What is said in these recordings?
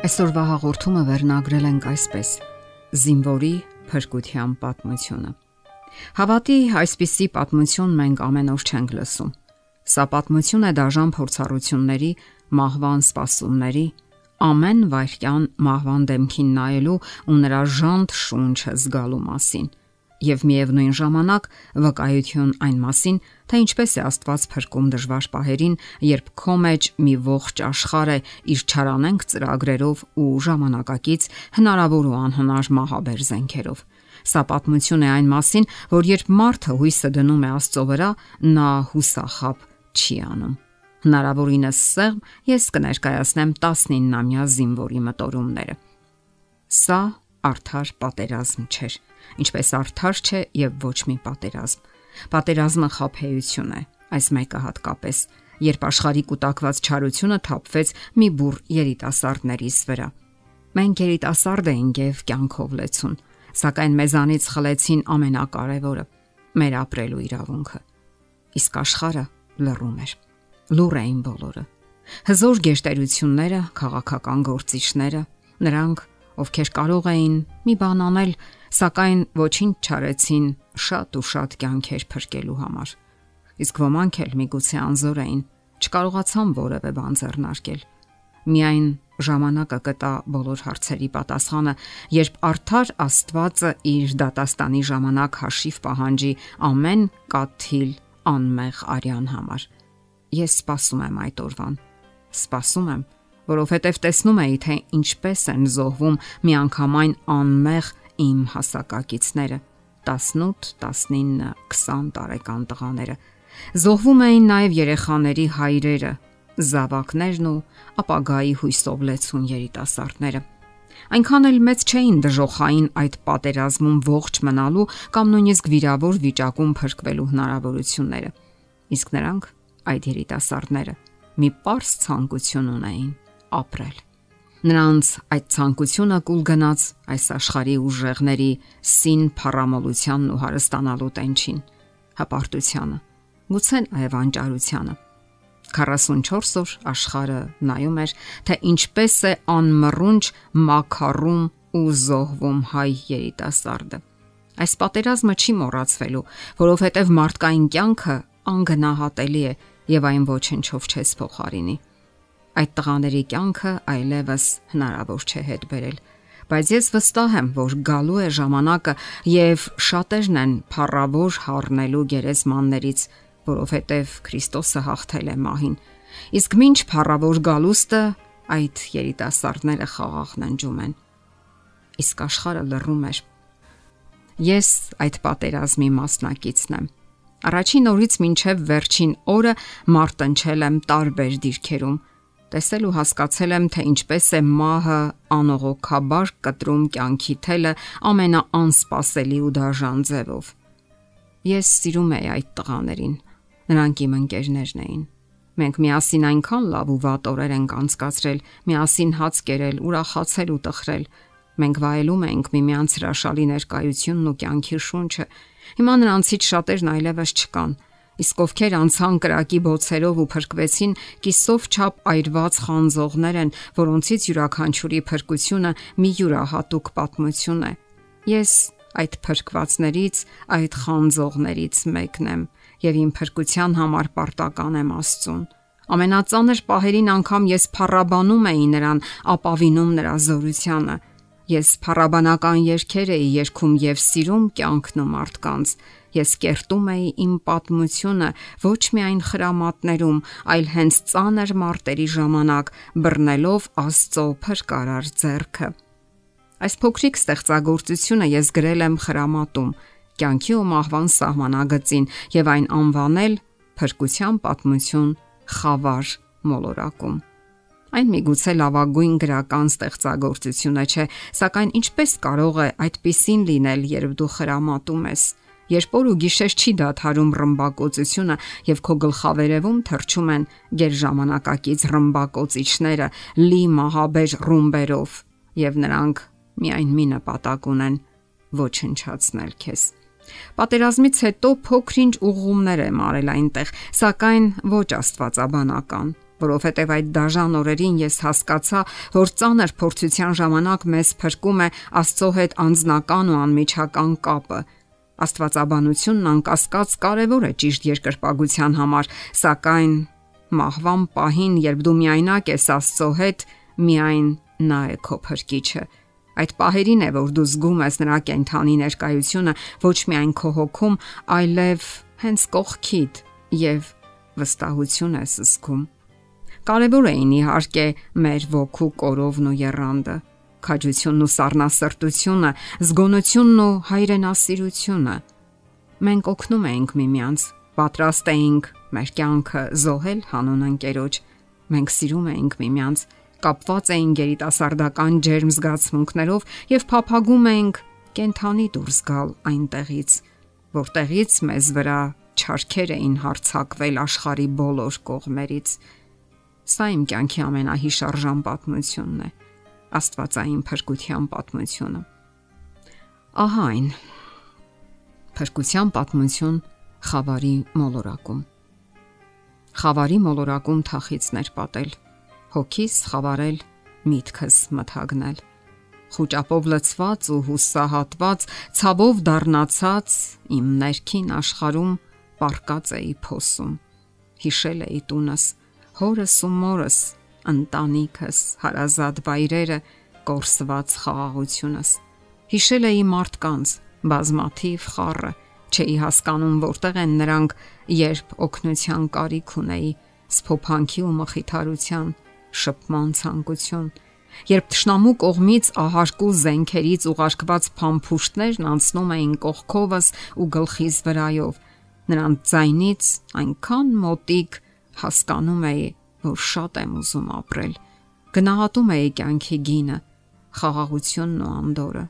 Այսօրվա հաղորդումը վերնագրել ենք այսպես. Զինվորի փրկության պատմությունը։ Հավատի այսպիսի պատմություն մենք ամեն օր չենք լսում։ Սա պատմություն է դաժան փորձառությունների, մահվան սպասումների, ամեն վայրկյան մահվան դեմքին նայելու ու նրա ժանտ շունչը զգալու մասին եւ միևնույն ժամանակ վկայություն այն մասին, թե ինչպես է Աստված փրկում դժվար պահերին, երբ քո մեջ մի ողջ աշխարհ է իր չարանենք ծրագրերով ու ժամանակակից հնարավոր ու անհնար մահաբեր զենքերով։ Սա պատմություն է այն մասին, որ երբ մարդը հույսը դնում է Աստծո վրա, նա հուսախապ չի անում։ Հնարավորինս սեղմ ես կներկայացնեմ 19-ամյա զինվորի մտորումները։ Սա արդար պատերազմ չէր ինչպես արդար չէ եւ ոչ մի պատերազմ։ Պատերազմը խափեություն է, այս մեկը հատկապես, երբ աշխարհի կൂട്ടակված չարությունը թափվեց մի բուր երիտասարդներից վրա։ Մենք երիտասարդ էինք եւ կյանքով լեցուն, սակայն մեզանից խլեցին ամենակարևորը՝ մեր ապրելու իրավունքը։ Իսկ աշխարհը լռում էր։ Լուր էին բոլորը։ Հզոր գեշտերությունները, քաղաքական գործիչները, նրանք, ովքեր կարող էին մի բան անել, սակայն ոչինչ չարեցին շատ ու շատ կյանքեր փրկելու համար։ Իսկ ոմանք էլ միգուցե անզոր էին, չկարողացան որևէ բան ձեռնարկել։ Միայն ժամանակը կտա բոլոր հարցերի պատասխանը, երբ արդար Աստվածը իր դատաստանի ժամանակ հաշիվ պահանջի ամեն կաթիլ անմեղ արյան համար։ Ես սպասում եմ այդ օրվան։ Սպասում եմ, որովհետև տեսնում էի, թե ինչպես են զոհվում միանգամայն անմեղ իմ հասակակիցները. 18, 19, 20 տարեկան տղաները։ Զոհվում էին նաև երեխաների հայրերը, զավակներն ու ապագայի հույսով լեցուն երիտասարդները։ Այնքան էլ մեծ չէին դժոխային այդ պատերազմում ողջ մնալու կամ նույնիսկ վիրավոր վիճակում փրկվելու հնարավորությունները։ Իսկ նրանք, այդ երիտասարդները, մի པարս ցանկություն ունեին՝ ապրել։ Նրանց այդ ցանկությունը կուլ գնաց այս աշխարհի ուժեղների սին փառամոլությանն ու հարստանալու տենչին, հպարտությանը, գուցե այև անճարությանը։ 44 օր աշխարը նայում էր, թե ինչպես է անմռունչ մակարում ու զոհվում հայ երիտասարդը։ Այս պատերազմը չի մոռացվելու, որովհետև մարդկային կյանքը անգնահատելի է եւ այն ոչնչով չես փոխարինի այդ տղաների կյանքը այլևս հնարավոր չէ հետ բերել բայց ես վստահ եմ, որ գալու է ժամանակը եւ շատերն են փառավոր հառնելու գերեզմաններից, որովհետեւ Քրիստոսը հաղթել է մահին։ Իսկ ինչ փառավոր գալուստը այդ երիտասարդները խաղաղ ննջում են։ Իսկ աշխարհը լռում էր։ Ես այդ պատերազմի մասնակիցն եմ։ Առաջին օրից մինչև վերջին օրը մարտնչել եմ տարբեր դիրքերում տեսել ու հասկացել եմ, թե ինչպես է մահը անողոքաբար կտրում կյանքի թելը ամենաանսպասելի ու դաժան ձևով։ Ես սիրում եի այդ տղաներին։ Նրանք իմ ընկերներն էին։ Մենք միասին այնքան լավ ու վատ օրեր ենք անցկացրել, միասին հաց կերել, ուրախացել ու տխրել։ Մենք վայելում ենք միմյանց հրաշալի ներկայությունն ու կյանքի շունչը։ Հիմա նրանցից շատերն այլևս չկան իսկ ովքեր անցան կրակի բոցերով ու փրկվեցին, կիսով չափ այրված խանձողներ են, որոնցից յուրաքանչյուրի փրկությունը մի յուրահատուկ պատմություն է։ Ես այդ փրկվածներից, այդ խանձողներից մեկն եմ եւ իմ փրկության համար պարտական եմ Աստծուն։ Ամենածանր պահերին անգամ ես փառաբանում էի նրան, ապավինում նրա զորությանը։ Ես փառաբանական երգեր էի երգում եւ սիրում կյանքն ու մարդկանց։ Ես կերտում էի իմ պատմությունը ոչ միայն խրամատներում, այլ հենց ծանր մարտերի ժամանակ բռնելով Աստծո փրկարար ձեռքը։ Այս փոքրիկ ստեղծագործությունը ես գրել եմ խրամատում, կյանքի ու մահվան սահմանագծին եւ այն անվանել փրկության պատմություն խավար մոլորակում։ Այն միգուցե լավագույն գրական ստեղծագործությունը չէ, սակայն ինչպես կարող է այդպիսին լինել, երբ դու խրամատում ես երբ օր ու գիշեր չի դադարում ռմբակոծությունը եւ քո գլխավերևում թրջում են ģեր ժամանակակից ռմբակոծիչները լի մահաբեր ռումբերով եւ նրանք միայն մի նպատակ ունեն ոչնչացնել քեզ Պատերազմից հետո փոքրինչ ուղումներ եմ արել այնտեղ, սակայն ոչ աստվածաբանական։ որովհետև այդ դաժան օրերին ես հասկացա, որ ծանր փորձության ժամանակ մեզ փրկում է Աստծո հետ անznական ու անմիջական կապը։ Աստվածաբանությունն անկասկած կարևոր է ճիշտ երկրպագության համար, սակայն մահվան պահին, երբ դու միայնակ ես Աստծո հետ, միայն նա է քո փրկիչը։ Այդ պահերին է, որ դու զգում ես նրա կենթանի ներկայությունը ոչ միայն քո հոգում, այլև հենց կողքիդ եւ վստահություն ես զգում։ Կարևոր էին իհարկե մեր ոգու կորովն ու երանդը, քաջությունն ու սառնասրտությունը, զգոնությունն ու հայրենասիրությունը։ Մենք օգնում էինք միմյանց, պատրաստ էինք մեր կյանքը զոհել հանուն ընկերոջ։ Մենք սիրում էինք միմյանց, կապված էինք երիտասարդական ջերմ զգացմունքներով եւ փափագում էինք կենթանի դուրս գալ այնտեղից, որտեղից մեզ վրա չարքեր էին հարցակվել աշխարի բոլոր կողմերից Սա իմ կյանքի ամենահիշարժան պատմությունն է։ Աստվածային փրկության պատմությունը։ Ահա այն։ Փրկության պատմություն խավարի մոլորակում։ Խավարի մոլորակում թախիցներ պատել, հոգիս խավարել, միտքս մթագնել խոճապով լցված ու հուսահատված, ցավով դառնացած իմ ներքին աշխարհում պարկած էի փոսում։ Հիշել էի տունս, հորս ու մորս, ընտանիքս, հարազատ վայրերը, կորսված խաղաղությունս։ Հիշել էի մարդկանց, բազմաթիվ խառը, չէի հասկանում որտեղ են նրանք, երբ օգնության կարիք ունեի, սփոփանքի ու մխիթարության, շփման ցանկություն, երբ ճշնամու կողմից ահարկու զենքերից ուղարկված փամփուշտներն անցնում էին կողքովս ու գլխիս վրայով, նրանց ձայնից այնքան մոտիկ հասկանում էի, որ շատ եմ ուզում ապրել։ Գնահատում էի կյանքի գինը, խաղաղությունն ու անդորը։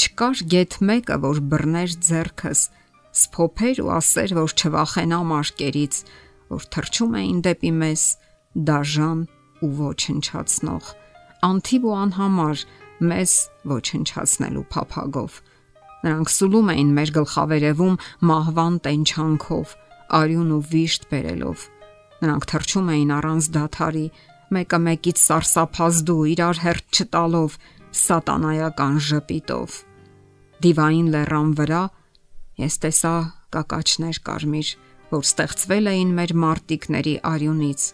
Չկար գետ մեկը, որ բռներ зерքս, սփոփեր ու ասեր, որ չվախենամ արկերից, որ թռչում էին դեպի մեզ դաժան ու ոչնչացնող, անթիվ ու անհամար մեզ ոչնչացնելու փափագով։ Նրանք սուլում էին մեր գլխավերևում մահվան տենչանքով, արյուն ու վիշտ բերելով Նրանք թրջում էին առանց դաթարի, մեկը մեկից սարսափազդու իրար հերթ չտալով, սատանայական ժպիտով։ Դիվային լեռան վրա ես տեսա կակաչներ կարմիր, որ ստեղծվել էին մեր մարտիկների արյունից,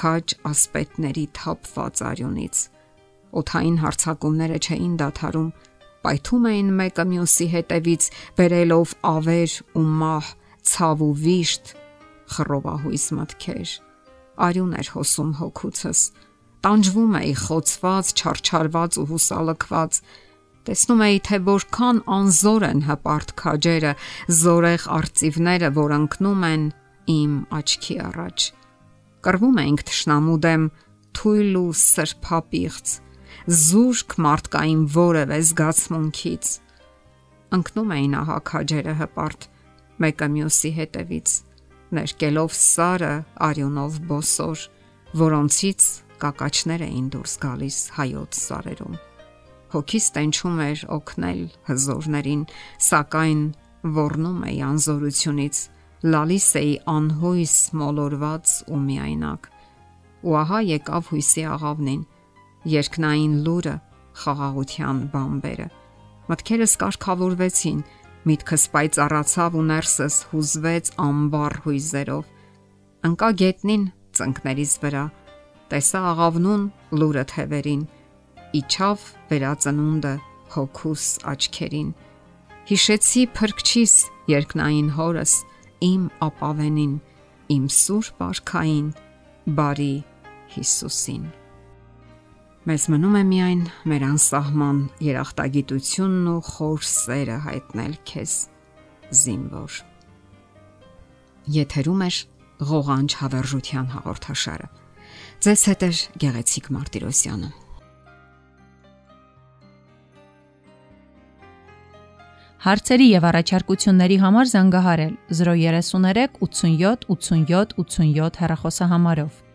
քաջ ասպետների թափված արյունից։ Օթային հարցակումները չէին դադարում, պայթում էին մեկը մյուսի հետևից, բերելով ավեր ու մահ, ցավ ու վիշտ, խռովահույս մտքեր։ Արյուն էր հոսում հոգուցս։ Տանջվում էի խոցված, չարչարված ու հուսալքված։ Տեսնում էի, թե որքան անզոր են հպարտ քաջերը, զորեղ արծիվները, որ ընկնում են իմ աչքի առաջ։ Կռվում էինք ճշնամու դեմ թույլ ու սրփապիղծ, զուրկ մարդկային որևէ զգացմունքից։ Ընկնում էին ահա քաջերը հպարտ մեկը մյուսի հետևից ներկելով սարը արյունով բոսոր, որոնցից կակաչներ էին դուրս գալիս հայոց սարերում։ Հոգիս տենչում էր օգնել հզորներին, սակայն ոռնում էի անզորությունից, լալիս էի անհույս մոլորված ու միայնակ։ Ու ահա եկավ հույսի աղավնին, երկնային լուրը, խաղաղության բամբերը։ Մտքերս կարգավորվեցին, Միտքս պայծառացավ ու ներսս հուզվեց անբար հույզերով։ Անկա գետնին ծնկներից վրա, տեսա աղավնուն լուրը թևերին, իջավ վերածնունդը հոգուս աչքերին։ Հիշեցի փրկչիս երկնային հորս, իմ ապավենին, իմ սուրբ արքային, բարի Հիսուսին։ Մեզ մնում է միայն մեր անսահման երախտագիտությունն ու խոր սերը հայտնել քեզ զինվոր։ Եթերում է ղողանջ հավերժության հաղորդաշարը։ Ձեզ հետ է Գեղեցիկ Մարտիրոսյանը։ Հարցերի եւ առաջարկությունների համար զանգահարել 033 87 87 87 հեռախոսահամարով։